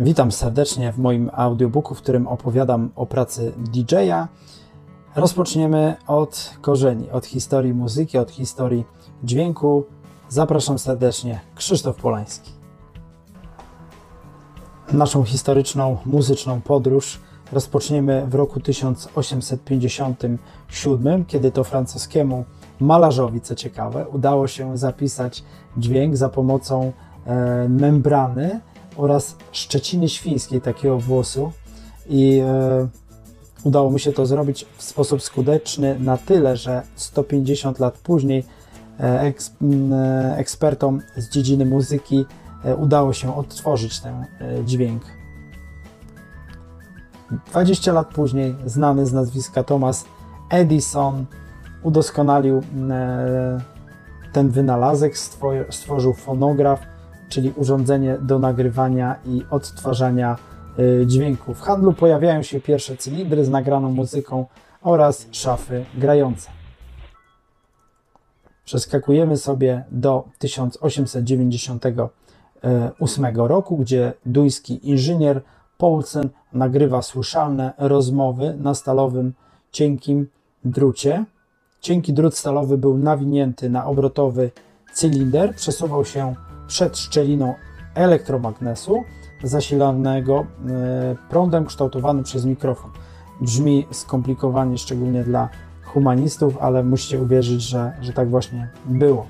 Witam serdecznie w moim audiobooku, w którym opowiadam o pracy DJ-a. Rozpoczniemy od korzeni, od historii muzyki, od historii dźwięku. Zapraszam serdecznie, Krzysztof Polański. Naszą historyczną, muzyczną podróż rozpoczniemy w roku 1857, kiedy to francuskiemu malarzowi, co ciekawe, udało się zapisać dźwięk za pomocą e, membrany oraz szczeciny świńskiej, takiego włosu. I e, udało mu się to zrobić w sposób skuteczny na tyle, że 150 lat później e, eks, e, ekspertom z dziedziny muzyki e, udało się odtworzyć ten dźwięk. 20 lat później znany z nazwiska Thomas Edison udoskonalił ten wynalazek, stworzył fonograf, czyli urządzenie do nagrywania i odtwarzania e, dźwięku. W handlu pojawiają się pierwsze cylindry z nagraną muzyką oraz szafy grające. Przeskakujemy sobie do 1898 roku, gdzie duński inżynier Paulsen nagrywa słyszalne rozmowy na stalowym, cienkim drucie. Cienki drut stalowy był nawinięty na obrotowy cylinder, przesuwał się przed szczeliną elektromagnesu zasilanego e, prądem kształtowanym przez mikrofon. Brzmi skomplikowanie, szczególnie dla humanistów, ale musicie uwierzyć, że, że tak właśnie było.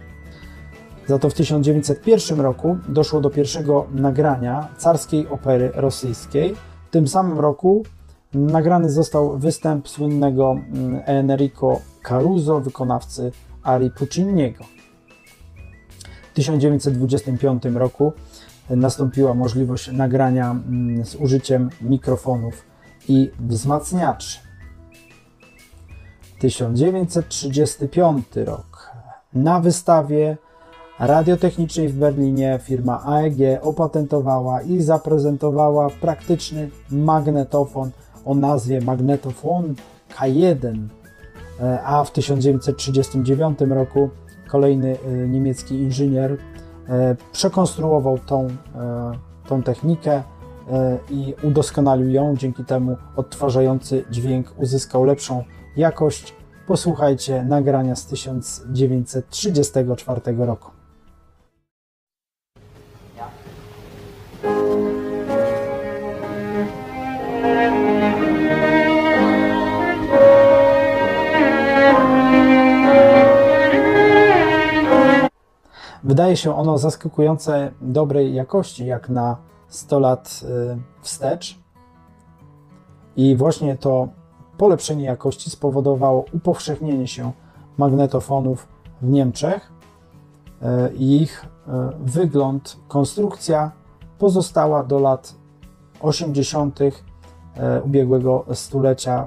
Za to w 1901 roku doszło do pierwszego nagrania carskiej opery rosyjskiej. W tym samym roku nagrany został występ słynnego mm, Enrico Caruso, wykonawcy Ari Pucciniego. W 1925 roku nastąpiła możliwość nagrania mm, z użyciem mikrofonów i wzmacniaczy. 1935 rok. Na wystawie radiotechnicznej w Berlinie firma AEG opatentowała i zaprezentowała praktyczny magnetofon o nazwie magnetofon K1, e, a w 1939 roku kolejny e, niemiecki inżynier e, przekonstruował tą, tą technikę i udoskonalił ją. Dzięki temu odtwarzający dźwięk uzyskał lepszą jakość. Posłuchajcie nagrania z 1934 roku. Wydaje się ono zaskakujące dobrej jakości, jak na 100 lat y, wstecz. I właśnie to polepszenie jakości spowodowało upowszechnienie się magnetofonów w Niemczech. Y, ich y, wygląd, konstrukcja pozostała do lat 80. ubiegłego stulecia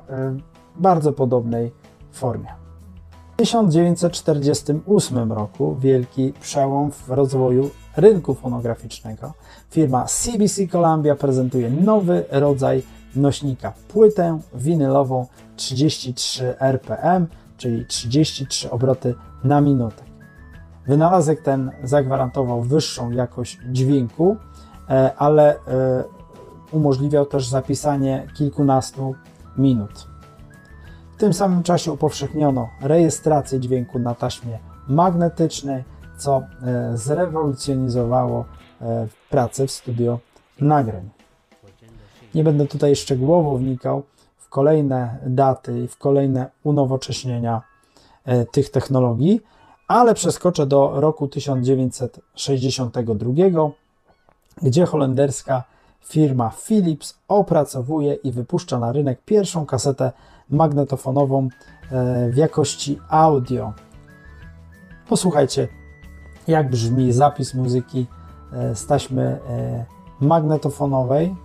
bardzo podobnej formie. 1948 roku wielki przełom w rozwoju rynku fonograficznego. Firma CBC Columbia prezentuje nowy rodzaj nośnika, płytę winylową 33 RPM, czyli 33 obroty na minutę. Wynalazek ten zagwarantował wyższą jakość dźwięku, e, ale e, umożliwiał też zapisanie kilkunastu minut tym samym czasie upowszechniono rejestrację dźwięku na taśmie magnetycznej, co e, zrewolucjonizowało e, pracę w studio nagrań. Nie będę tutaj szczegółowo wnikał w kolejne daty i w kolejne unowocześnienia e, tych technologii, ale przeskoczę do roku 1962, gdzie holenderska firma Philips opracowuje i wypuszcza na rynek pierwszą kasetę magnetofonową e, w jakości audio. Posłuchajcie, jak brzmi zapis muzyki e, z taśmy e, magnetofonowej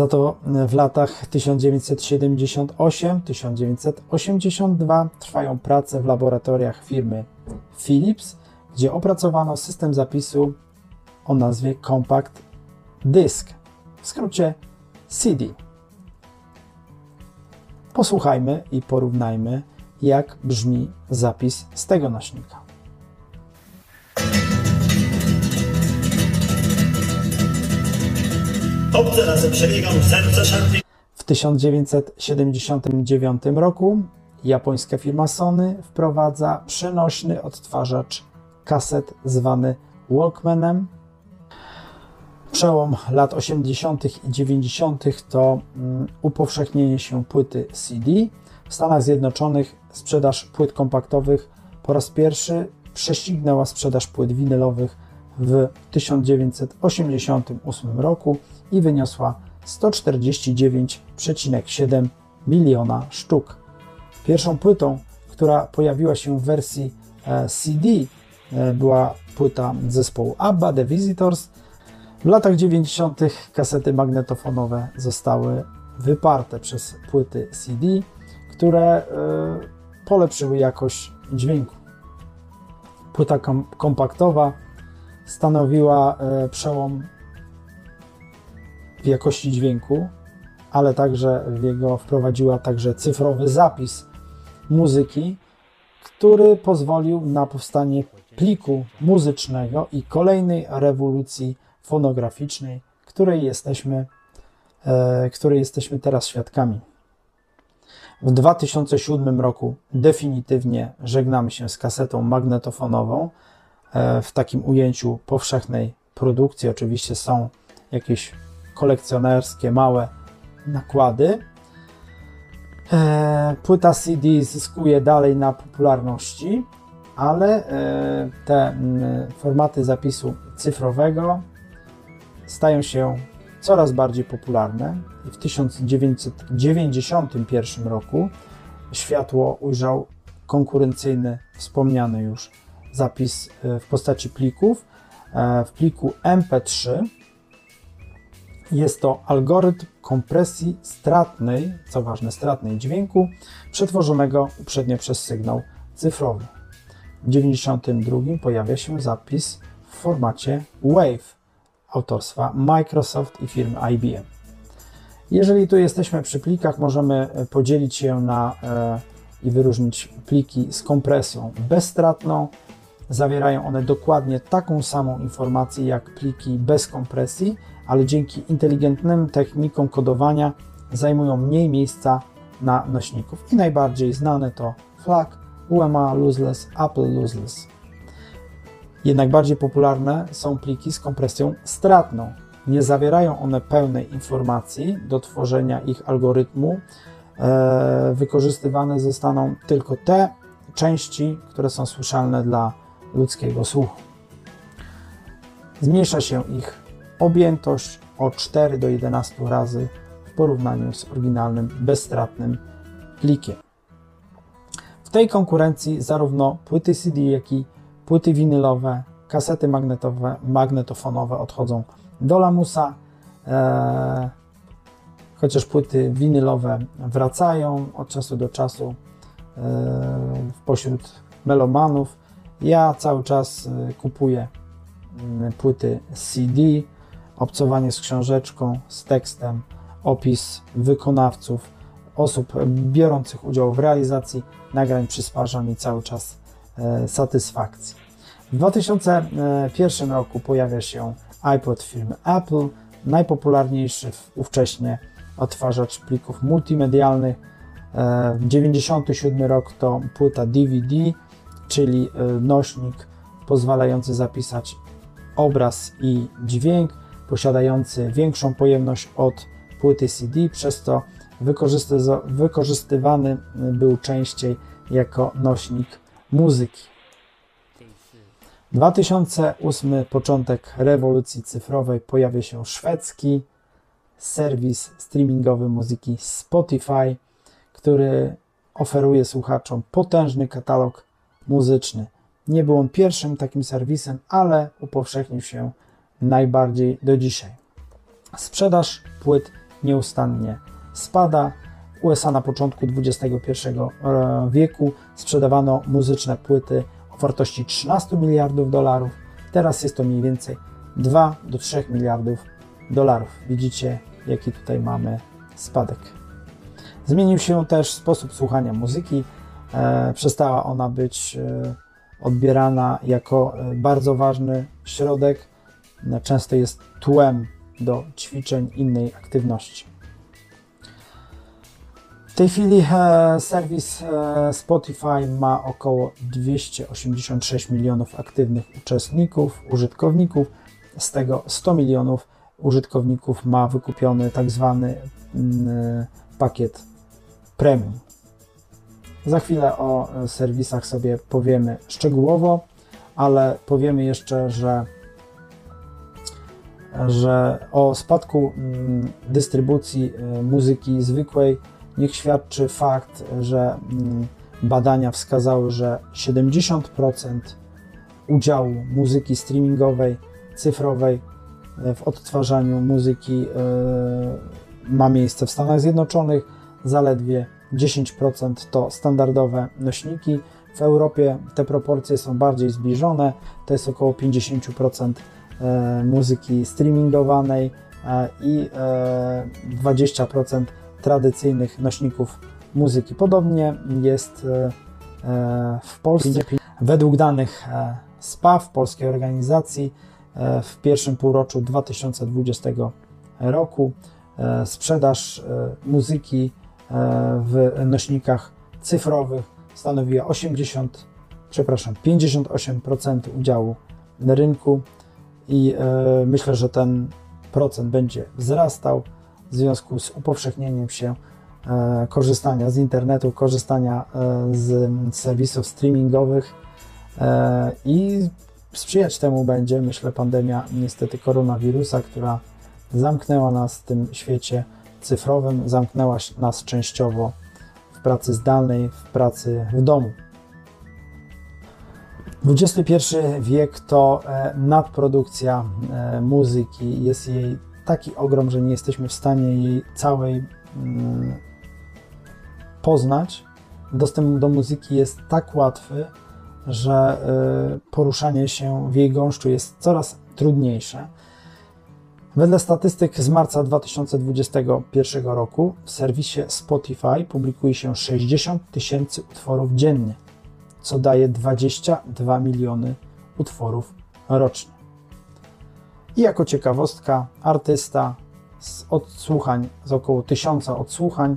Za to w latach 1978-1982 trwają prace w laboratoriach firmy Philips, gdzie opracowano system zapisu o nazwie Compact Disk. w skrócie CD. Posłuchajmy i porównajmy, jak brzmi zapis z tego nośnika. Obce serce szarpie. W 1979 roku japońska firma Sony wprowadza przenośny odtwarzacz kaset zwany Walkmanem. Przełom lat 80. i 90. to um, upowszechnienie się płyty CD. W Stanach Zjednoczonych sprzedaż płyt kompaktowych po raz pierwszy prześcignęła sprzedaż płyt winylowych w 1988 roku i wyniosła 149,7 miliona sztuk. Pierwszą płytą, która pojawiła się w wersji e, CD, e, była płyta zespołu ABBA, The Visitors. W latach 90. kasety magnetofonowe zostały wyparte przez płyty CD, które e, polepszyły jakość dźwięku. Płyta kompaktowa stanowiła przełom w jakości dźwięku, ale także w jego wprowadziła także cyfrowy zapis muzyki, który pozwolił na powstanie pliku muzycznego i kolejnej rewolucji fonograficznej, której jesteśmy, e, której jesteśmy teraz świadkami. W 2007 roku definitywnie żegnamy się z kasetą magnetofonową e, w takim ujęciu powszechnej produkcji. Oczywiście są jakieś kolekcjonerskie, małe nakłady. E, płyta CD zyskuje dalej na popularności, ale e, te formaty zapisu cyfrowego stają się coraz bardziej popularne. W 1991 roku światło ujrzał konkurencyjny, wspomniany już zapis e, w postaci plików. W pliku MP3 jest to algorytm kompresji stratnej, co ważne, stratnej dźwięku, przetworzonego uprzednio przez sygnał cyfrowy. W 1992 pojawia się zapis w formacie WAVE autorstwa Microsoft i firmy IBM. Jeżeli tu jesteśmy przy plikach, możemy podzielić się na e, i wyróżnić pliki z kompresją bezstratną. Zawierają one dokładnie taką samą informację jak pliki bez kompresji, ale dzięki inteligentnym technikom kodowania zajmują mniej miejsca na nośników. I najbardziej znane to FLAC, UMA Lossless, Apple Lossless. Jednak bardziej popularne są pliki z kompresją stratną. Nie zawierają one pełnej informacji do tworzenia ich algorytmu. E, wykorzystywane zostaną tylko te części, które są słyszalne dla ludzkiego słuchu. Zmniejsza się ich objętość o 4 do 11 razy w porównaniu z oryginalnym bezstratnym plikiem. W tej konkurencji zarówno płyty CD, jak i płyty winylowe, kasety magnetowe, magnetofonowe odchodzą do lamusa, eee, chociaż płyty winylowe wracają od czasu do czasu eee, pośród melomanów. Ja cały czas e, kupuję mm, płyty CD, obcowanie z książeczką, z tekstem, opis wykonawców, osób biorących udział w realizacji nagrań przysparza mi cały czas e, satysfakcji. W 2001 roku pojawia się iPod firmy Apple, najpopularniejszy ówcześnie odtwarzacz plików multimedialnych. E, 97 rok to płyta DVD, czyli e, nośnik pozwalający zapisać obraz i dźwięk posiadający większą pojemność od płyty CD, przez to wykorzystywany był częściej jako nośnik muzyki. 2008 początek rewolucji cyfrowej pojawia się szwedzki serwis streamingowy muzyki Spotify, który oferuje słuchaczom potężny katalog muzyczny. Nie był on pierwszym takim serwisem, ale upowszechnił się najbardziej do dzisiaj. Sprzedaż płyt nieustannie spada. W USA na początku XXI e, wieku sprzedawano muzyczne płyty o wartości 13 miliardów dolarów. Teraz jest to mniej więcej 2 do 3 miliardów dolarów. Widzicie, jaki tutaj mamy spadek. Zmienił się też sposób słuchania muzyki. E, przestała ona być e, odbierana jako e, bardzo ważny środek. Często jest tłem do ćwiczeń innej aktywności. W tej chwili serwis Spotify ma około 286 milionów aktywnych uczestników, użytkowników. Z tego 100 milionów użytkowników ma wykupiony tak zwany mm, pakiet premium. Za chwilę o serwisach sobie powiemy szczegółowo, ale powiemy jeszcze, że, że o spadku mm, dystrybucji y, muzyki zwykłej niech świadczy fakt, że mm, badania wskazały, że 70% udziału muzyki streamingowej, cyfrowej y, w odtwarzaniu muzyki ma miejsce w Stanach Zjednoczonych, zaledwie 10% to standardowe nośniki. W Europie te proporcje są bardziej zbliżone, to jest około 50% e, muzyki streamingowanej e, i 20% e, tradycyjnych nośników muzyki. Podobnie jest w Polsce. Według danych SPAW, Polskiej Organizacji, w pierwszym półroczu 2020 roku sprzedaż muzyki w nośnikach cyfrowych stanowiła 80, przepraszam, 58% udziału na rynku i e, myślę, że ten procent będzie wzrastał w związku z upowszechnieniem się e, korzystania z internetu, korzystania e, z serwisów streamingowych i sprzyjać temu będzie, myślę, pandemia niestety koronawirusa, która zamknęła nas w tym świecie cyfrowym zamknęła nas częściowo w pracy zdalnej, w pracy w domu. XXI wiek to e, nadprodukcja e, muzyki. Jest jej taki ogrom, że nie jesteśmy w stanie jej całej mm, poznać. Dostęp do muzyki jest tak łatwy, że e, poruszanie się w jej gąszczu jest coraz trudniejsze. Wedle statystyk z marca 2021 roku w serwisie Spotify publikuje się 60 tysięcy utworów dziennie, co daje 22 miliony utworów rocznie. I jako ciekawostka, artysta z odsłuchań, z około 1000 odsłuchań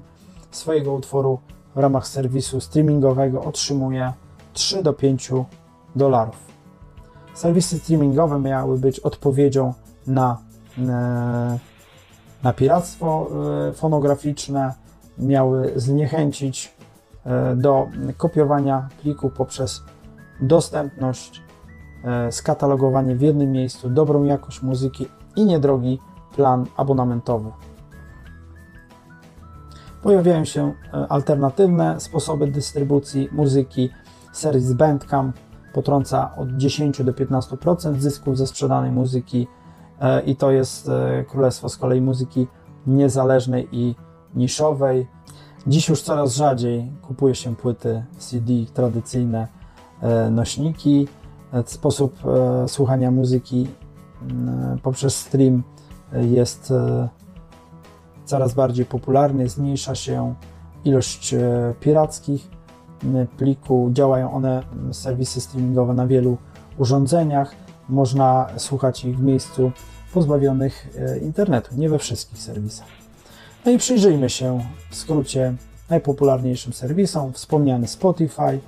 swojego utworu w ramach serwisu streamingowego otrzymuje 3 do 5 dolarów. Serwisy streamingowe miały być odpowiedzią na na piractwo e, fonograficzne, miały zniechęcić e, do kopiowania plików poprzez dostępność, skatalogowanie w jednym miejscu, dobrą jakość muzyki i niedrogi plan abonamentowy. Pojawiają się alternatywne sposoby dystrybucji muzyki. Serwis Bandcamp potrąca od 10 do 15% zysków ze sprzedanej muzyki E, i to jest e, królestwo z kolei muzyki niezależnej i niszowej. Dziś już coraz rzadziej kupuje się płyty CD, tradycyjne e, nośniki. Sposób słuchania muzyki mm, poprzez stream jest coraz bardziej popularny, zmniejsza się ilość pirackich plików. Działają one, serwisy streamingowe, na wielu urządzeniach. Można słuchać ich w miejscu pozbawionych e, internetu, nie we wszystkich serwisach. No i przyjrzyjmy się w skrócie najpopularniejszym serwisom. Wspomniany Spotify,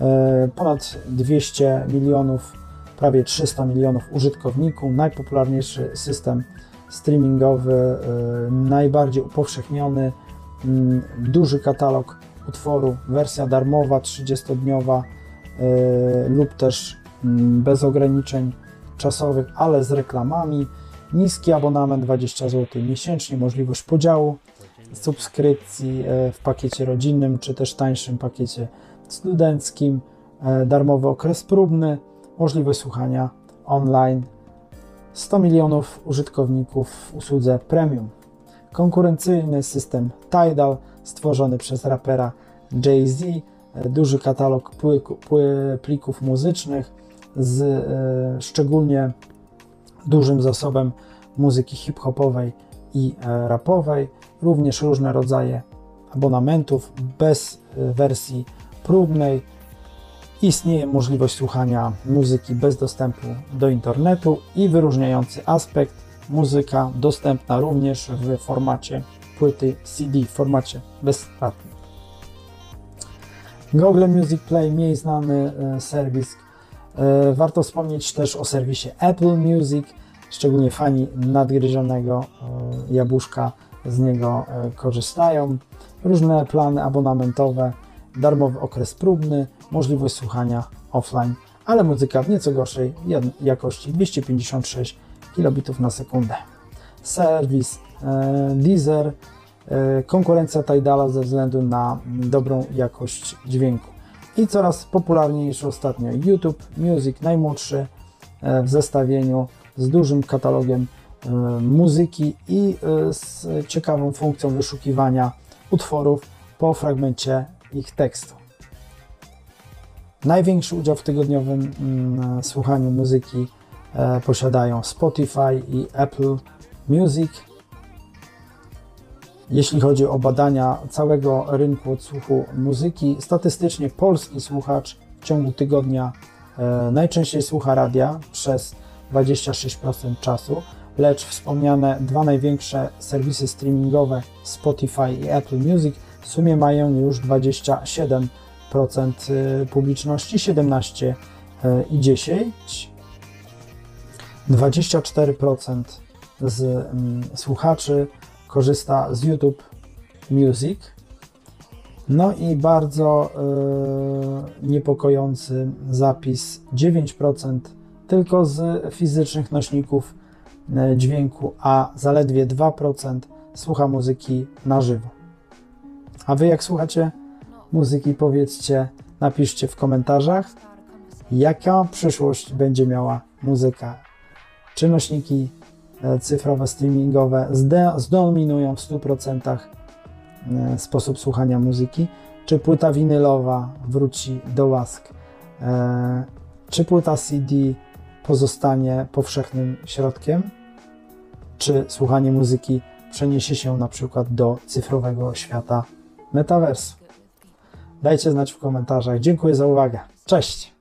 e, ponad 200 milionów, prawie 300 milionów użytkowników, najpopularniejszy system streamingowy, e, najbardziej upowszechniony, mm, duży katalog utworu, wersja darmowa, 30-dniowa lub też bez ograniczeń czasowych, ale z reklamami. Niski abonament 20 zł miesięcznie, możliwość podziału subskrypcji e, w pakiecie rodzinnym, czy też tańszym pakiecie studenckim, e, darmowy okres próbny, możliwość słuchania online. 100 milionów użytkowników w usłudze premium. Konkurencyjny system Tidal stworzony przez rapera Jay-Z, e, duży katalog plików muzycznych z szczególnie dużym zasobem muzyki hip-hopowej i e, rapowej, również różne rodzaje abonamentów bez e, wersji próbnej. Istnieje możliwość słuchania muzyki bez dostępu do internetu i wyróżniający aspekt muzyka dostępna również w formacie płyty CD, w formacie bezpłatnym. Google Music Play, mniej znany e, serwis. E, warto wspomnieć też o serwisie Apple Music, szczególnie fani nadgryzionego e, jabłuszka z niego korzystają. Różne plany abonamentowe, darmowy okres próbny, możliwość słuchania offline, ale muzyka w nieco gorszej jakości 256 kilobitów na sekundę. Serwis Deezer E, konkurencja Tidala ze względu na dobrą jakość dźwięku. I coraz popularniejszy ostatnio YouTube Music, najmłodszy e, w zestawieniu z dużym katalogiem e, muzyki i z ciekawą funkcją wyszukiwania utworów po fragmencie ich tekstu. Największy udział w tygodniowym mm, słuchaniu muzyki posiadają Spotify i Apple Music. Jeśli chodzi o badania całego rynku odsłuchu muzyki, statystycznie polski słuchacz w ciągu tygodnia e, najczęściej słucha radia przez 26% czasu, lecz wspomniane dwa największe serwisy streamingowe Spotify i Apple Music w sumie mają już 27% e, publiczności, 17 e, i 10. 24% z mm, słuchaczy korzysta z YouTube Music. No i bardzo yy, niepokojący zapis 9% tylko z fizycznych nośników yy, dźwięku, a zaledwie 2% słucha muzyki na żywo. A wy jak słuchacie muzyki, powiedzcie, napiszcie w komentarzach, jaka przyszłość będzie miała muzyka. Czy nośniki E, cyfrowe, streamingowe zdominują w 100% e, sposób słuchania muzyki, czy płyta winylowa wróci do łask, e, czy płyta CD pozostanie powszechnym środkiem, czy słuchanie muzyki przeniesie się na przykład do cyfrowego świata metaversu. Dajcie znać w komentarzach. Dziękuję za uwagę. Cześć!